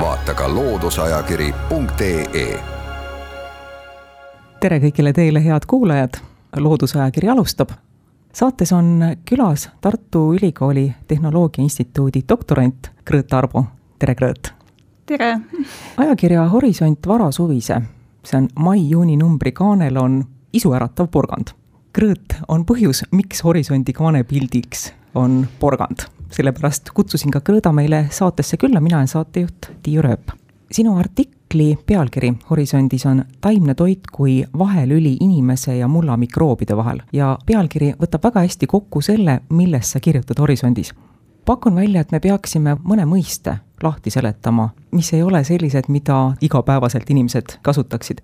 vaata ka looduseajakiri.ee. tere kõigile teile, head kuulajad, Loodusajakiri alustab. saates on külas Tartu Ülikooli Tehnoloogia Instituudi doktorant Grõõt Arbo, tere Grõõt! tere! ajakirja Horisont varasuvise, see on mai-juuni numbri kaanel on isuäratav porgand. Grõõt on põhjus, miks Horisondi kaanepildiks on porgand sellepärast kutsusin ka Kõõda meile saatesse külla, mina olen saatejuht Tiiu Rööp. sinu artikli pealkiri Horisondis on Taimne toit kui vahelüli inimese ja mulla mikroobide vahel ja pealkiri võtab väga hästi kokku selle, millest sa kirjutad Horisondis. pakun välja, et me peaksime mõne mõiste lahti seletama, mis ei ole sellised, mida igapäevaselt inimesed kasutaksid.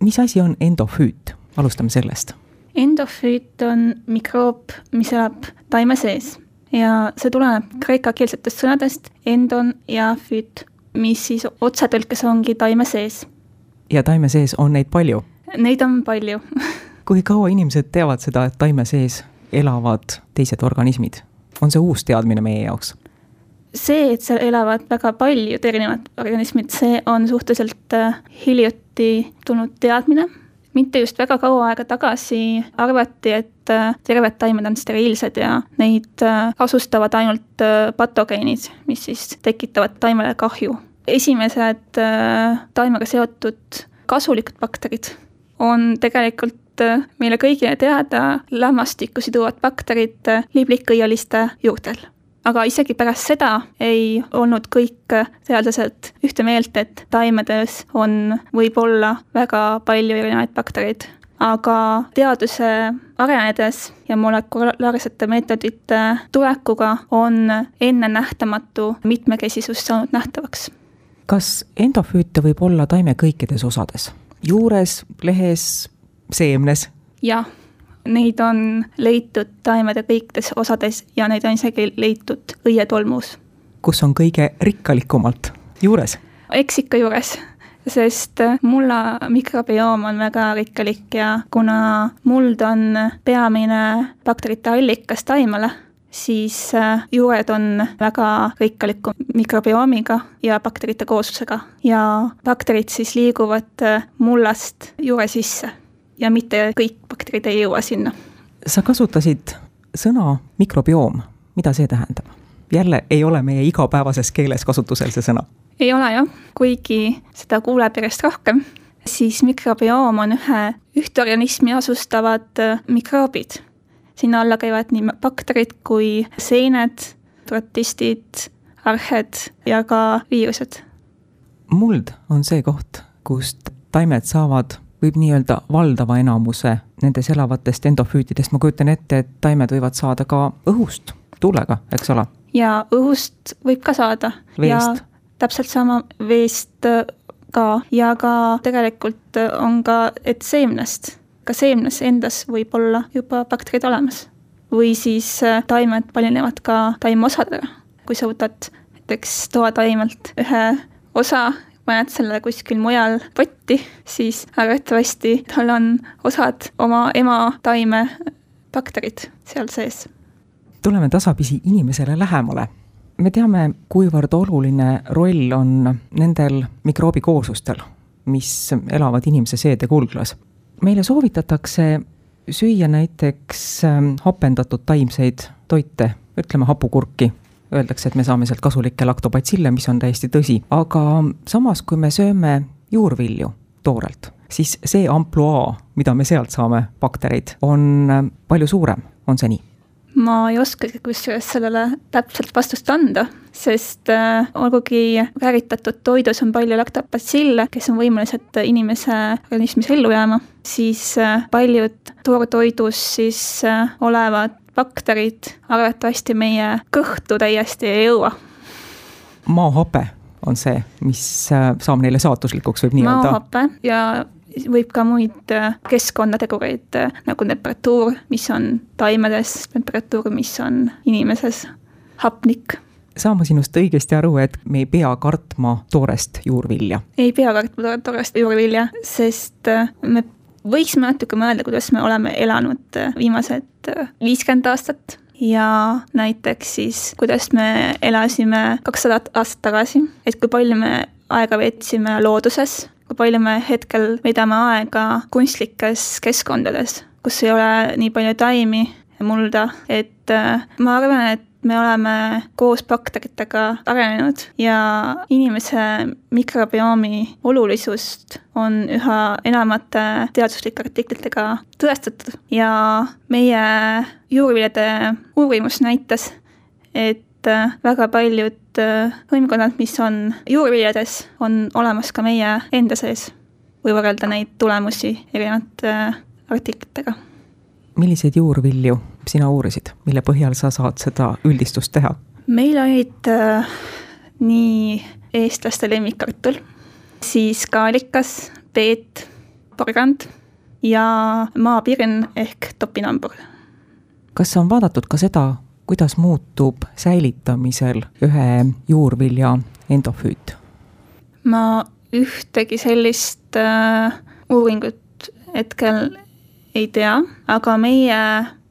mis asi on endofüüt, alustame sellest endofüüt on mikroob, mis elab taime sees ja see tuleneb kreekakeelsetest sõnadest endon ja füt, mis siis otsetõlkes ongi taime sees. ja taime sees on neid palju? Neid on palju kui kaua inimesed teavad seda, et taime sees elavad teised organismid? on see uus teadmine meie jaoks? see, et seal elavad väga paljud erinevad organismid, see on suhteliselt äh, hiljuti tulnud teadmine mitte just väga kaua aega tagasi arvati, et äh, terved taimed on steriilsed ja neid äh, asustavad ainult äh, patogeenid, mis siis tekitavad taimele kahju. esimesed taimega seotud kasulikud bakterid on tegelikult meile kõigile teada lämmastikku siduvad bakterid liblikõieliste juurtel aga isegi pärast seda ei olnud kõik teadlased ühte meelt, et taimedes on võib-olla väga palju erinevaid baktereid. aga teaduse arenedes ja molekulaarsete meetodite tulekuga on ennenähtamatu mitmekesisus saanud nähtavaks. kas endofüüte võib olla taime kõikides osades? juures, lehes, seemnes? jah Neid on leitud taimede kõikides osades ja neid on isegi leitud õietolmus. kus on kõige rikkalikumalt juures? eks ikka juures, sest mulla mikrobioom on väga rikkalik ja kuna muld on peamine bakterite allikas taimele, siis äh, juured on väga rikkaliku mikrobioomiga ja bakterite kooslusega ja bakterid siis liiguvad äh, mullast juure sisse ja mitte kõik bakterid ei jõua sinna. sa kasutasid sõna mikrobioom, mida see tähendab? jälle ei ole meie igapäevases keeles kasutusel see sõna? ei ole jah, kuigi seda kuuleb järjest rohkem, siis mikrobioom on ühe, ühte organismi asustavad äh, mikroobid. sinna alla käivad nii bakterid kui seened, protistid, arhed ja ka viirused. muld on see koht, kust taimed saavad võib nii-öelda valdava enamuse nendes elavatest endofüütidest, ma kujutan ette, et taimed võivad saada ka õhust, tuulega, eks ole? ja õhust võib ka saada. ja täpselt sama veest äh, ka ja ka tegelikult äh, on ka, et seemnest, ka seemnes endas võib olla juba bakterid olemas. või siis äh, taimed paljunevad ka taimeosadega. kui sa võtad näiteks toataimelt ühe osa paned selle kuskil mujal potti, siis arvatavasti tal on osad oma ema taime bakterid seal sees. tuleme tasapisi inimesele lähemale. me teame, kuivõrd oluline roll on nendel mikroobikooslustel, mis elavad inimese seedekulglas. meile soovitatakse süüa näiteks hapendatud taimseid toite, ütleme hapukurki öeldakse, et me saame sealt kasulikke laktobatsille, mis on täiesti tõsi, aga samas, kui me sööme juurvilju toorelt, siis see ampluaa, mida me sealt saame, baktereid, on palju suurem, on see nii? ma ei oskagi kusjuures sellele täpselt vastust anda, sest äh, olgugi vääritatud toidus on palju laktobatsille, kes on võimelised inimese organismis ellu jääma, siis äh, paljud toortoidus siis äh, olevad bakterid arvatavasti meie kõhtu täiesti ei jõua. maahape on see, mis äh, saab neile saatuslikuks, võib nii öelda? maahape ja võib ka muid äh, keskkonnategureid äh, nagu temperatuur, mis on taimedes, temperatuur, mis on inimeses, hapnik saan ma sinust õigesti aru, et me ei pea kartma toorest juurvilja? ei pea kartma toorest juurvilja, sest me võiksime natuke mõelda, kuidas me oleme elanud viimased viiskümmend aastat. Ja näiteks siis, kuidas me elasime kakssada aastat tagasi, et kui palju me aega veetsime looduses, kui palju me hetkel veedame aega kunstlikes keskkondades, kus ei ole nii palju taimi mulda, et äh, ma arvan, et me oleme koos bakteritega arenenud ja inimese mikrobiomi olulisust on üha enamate teaduslike artiklitega tõestatud ja meie juurviljade uurimus näitas, et väga paljud hõimkonnad, mis on juurviljades, on olemas ka meie enda sees või võrrelda neid tulemusi erinevate artiklitega. Milliseid juurvilju sina uurisid, mille põhjal sa saad seda üldistust teha? meil olid äh, nii eestlaste lemmikkartul, siis kaalikas, peet, porgand ja maapirn ehk topinambur. kas on vaadatud ka seda, kuidas muutub säilitamisel ühe juurvilja endofüüt? ma ühtegi sellist äh, uuringut hetkel ei tea, aga meie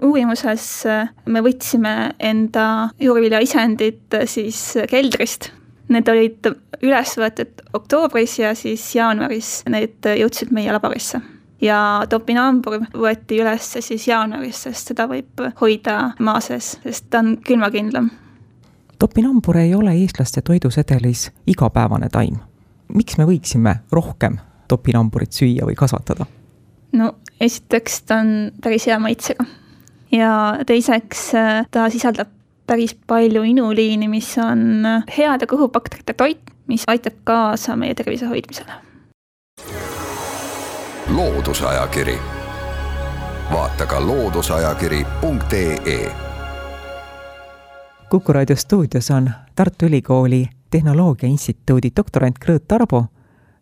uurimuses äh, me võtsime enda juurviljaisendid äh, siis keldrist. Need olid üles võetud oktoobris ja siis jaanuaris need jõudsid meie laborisse. ja topinambur võeti üles siis jaanuaris, sest seda võib hoida maa sees, sest ta on külmakindlam. topinambur ei ole eestlaste toidusedelis igapäevane taim. miks me võiksime rohkem topinamburit süüa või kasvatada? No esiteks ta on päris hea maitsega ja teiseks äh, ta sisaldab päris palju inuliini, mis on äh, heade kõhubakterite toit, mis aitab kaasa meie tervise hoidmisele. loodusajakiri, vaata ka looduseajakiri.ee. kuku raadio stuudios on Tartu Ülikooli Tehnoloogia Instituudi doktorant Krõõt Tarbo,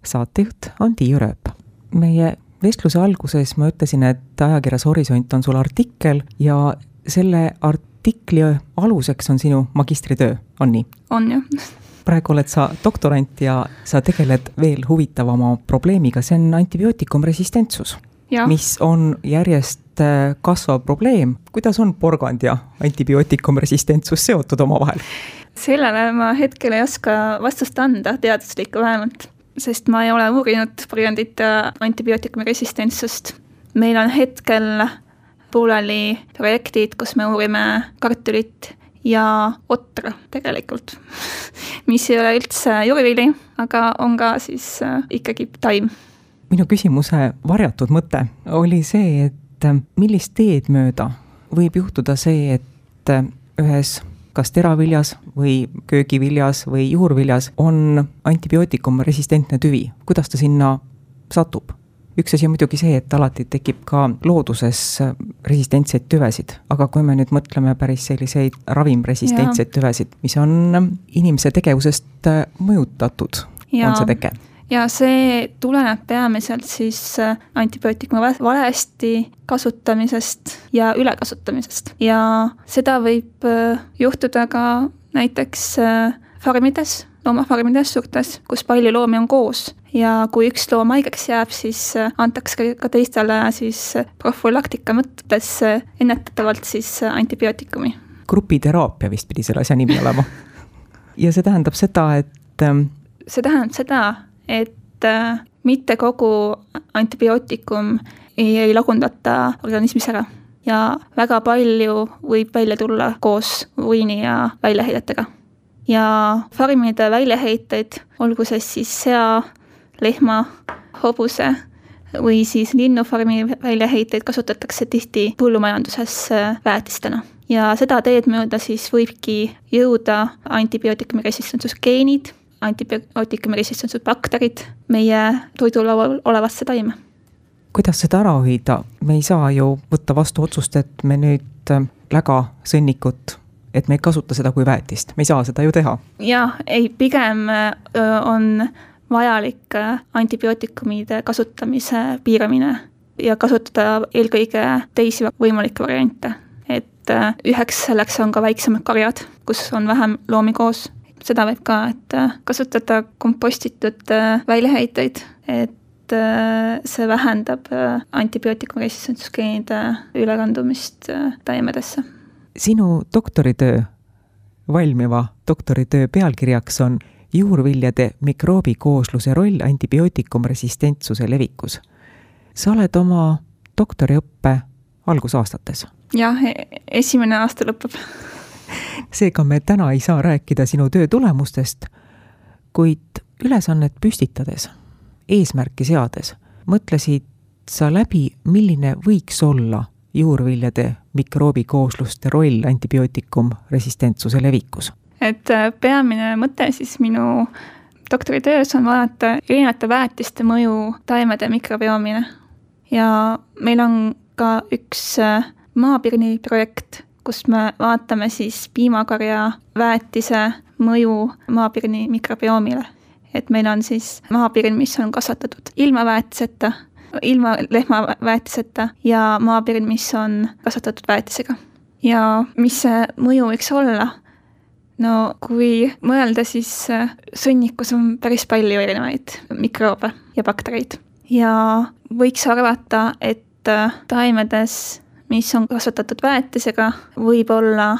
saatejuht on Tiiu Rööp. meie vestluse alguses ma ütlesin, et ajakirjas Horisont on sul artikkel ja selle artikli aluseks on sinu magistritöö, on nii? on jah praegu oled sa doktorant ja sa tegeled veel huvitavama probleemiga, see on antibiootikumresistentsus, mis on järjest äh, kasvav probleem. kuidas on porgand ja antibiootikumresistentsus seotud omavahel? sellele ma hetkel ei oska vastust anda, teaduslikku vähemalt sest ma ei ole uurinud porgandite antibiootikumi resistentsust. meil on hetkel pooleli projektid, kus me uurime kartulit ja otra tegelikult mis ei ole üldse juurivili, aga on ka siis äh, ikkagi taim. minu küsimuse varjatud mõte oli see, et äh, millist teed mööda võib juhtuda see, et äh, ühes kas teraviljas või köögiviljas või juurviljas on antibiootikumresistentne tüvi, kuidas ta sinna satub? üks asi on muidugi see, et alati tekib ka looduses resistentseid tüvesid, aga kui me nüüd mõtleme päris selliseid ravimresistentseid tüvesid, mis on inimese tegevusest mõjutatud, on see teke ja see tuleneb peamiselt siis äh, antibiootikumi valesti kasutamisest ja ülekasutamisest ja seda võib äh, juhtuda ka näiteks äh, farmides, loomafarmides suurtes, kus palju loomi on koos ja kui üks loom haigeks jääb, siis antakse ka teistele siis profülaktika mõttes ennetatavalt siis antibiootikumi. grupiteraapia vist pidi selle asja nimi olema. ja see tähendab seda, et ähm, see tähendab seda, et äh, mitte kogu antibiootikum ei, ei lagundata organismis ära ja väga palju võib välja tulla koos uriini ja väljaheidetega. ja farmide väljaheiteid, olgu see siis sea, lehma, hobuse või siis linnufarmi väljaheiteid kasutatakse tihti põllumajanduses äh, väetistena ja seda teed mööda siis võibki jõuda antibiootikumi resistentsusgeenid, antibiootikumi resistentsus bakterid meie toidulaual olevasse taime. kuidas seda ära hoida, me ei saa ju võtta vastu otsust, et me nüüd äh, läga, sõnnikut, et me ei kasuta seda kui väetist, me ei saa seda ju teha. jah, ei, pigem on vajalik antibiootikumide kasutamise piiramine ja kasutada eelkõige teisi võimalikke variante. et äh, üheks selleks on ka väiksemad karjad, kus on vähem loomi koos. Seda võib ka, et äh, kasutada kompostitud äh, väljaheiteid, et see vähendab antibiootikumi resistentsusgeenide ülekandumist taimedesse. sinu doktoritöö, valmiva doktoritöö pealkirjaks on juurviljade mikroobikoosluse roll antibiootikumresistentsuse levikus sa oled oma doktoriõppe algusaastates. jah, e-, esimene aasta lõpeb seega me täna ei saa rääkida sinu töö tulemustest, kuid ülesannet püstitades, eesmärki seades, mõtlesid sa läbi, milline võiks olla juurviljade mikroobikoosluste roll antibiootikum resistentsuse levikus? et äh, peamine mõte siis minu doktoritöös on vaadata erinevate väetiste mõju taimede mikrobiomile ja meil on ka üks äh, maapirni projekt, kus me vaatame siis piimakarja väetise mõju maapirni mikrobiomile. et meil on siis maapirn, mis on kasvatatud ilma väetiseta, ilma lehmaväetiseta ja maapirn, mis on kasvatatud väetisega. ja mis see mõju võiks olla? no kui mõelda, siis äh, sõnnikus on päris palju erinevaid mikroobe ja baktereid ja võiks arvata, et äh, taimedes, mis on kasvatatud väetisega, võib olla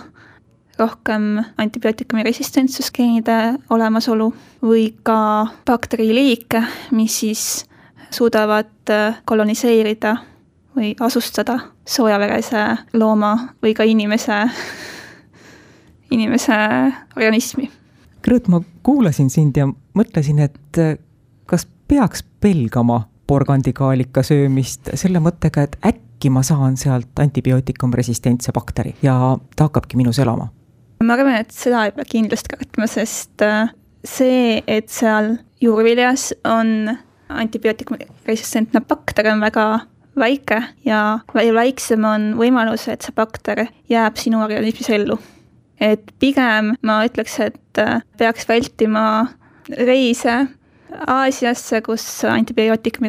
rohkem antibiootikumi resistentsusgeenide olemasolu või ka bakteriliike, mis siis suudavad äh, koloniseerida või asustada soojaverese looma või ka inimese, inimese organismi. Grõõt, ma kuulasin sind ja mõtlesin, et äh, kas peaks pelgama porgandikaalika söömist selle mõttega, et äkki ma saan sealt antibiootikumresistentse bakteri ja ta hakkabki minus elama? ma arvan, et seda ei pea kindlasti kartma, sest äh, see, et seal juurviljas on antibiootikumresistentne bakter, on väga väike ja veel väiksem on võimalus, et see bakter jääb sinu organismis ellu. et pigem ma ütleks, et äh, peaks vältima reise Aasiasse, kus antibiootikumi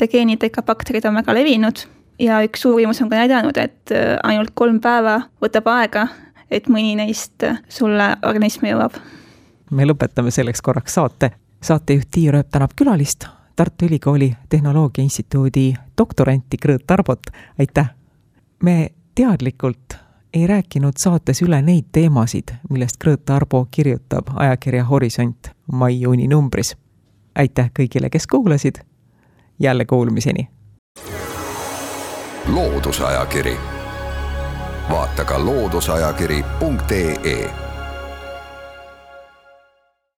resistentsete geenidega bakterid on väga levinud ja üks uurimus on ka näidanud, et äh, ainult kolm päeva võtab aega, et mõni neist sulle organismi jõuab. me lõpetame selleks korraks saate. saatejuht Tiia Rööp tänab külalist, Tartu Ülikooli Tehnoloogia Instituudi doktoranti Grõõt Arbot, aitäh! me teadlikult ei rääkinud saates üle neid teemasid, millest Grõõt Arbo kirjutab ajakirja Horisont mai-juuni numbris. aitäh kõigile, kes kuulasid, jälle kuulmiseni! loodusajakiri, vaata ka looduseajakiri.ee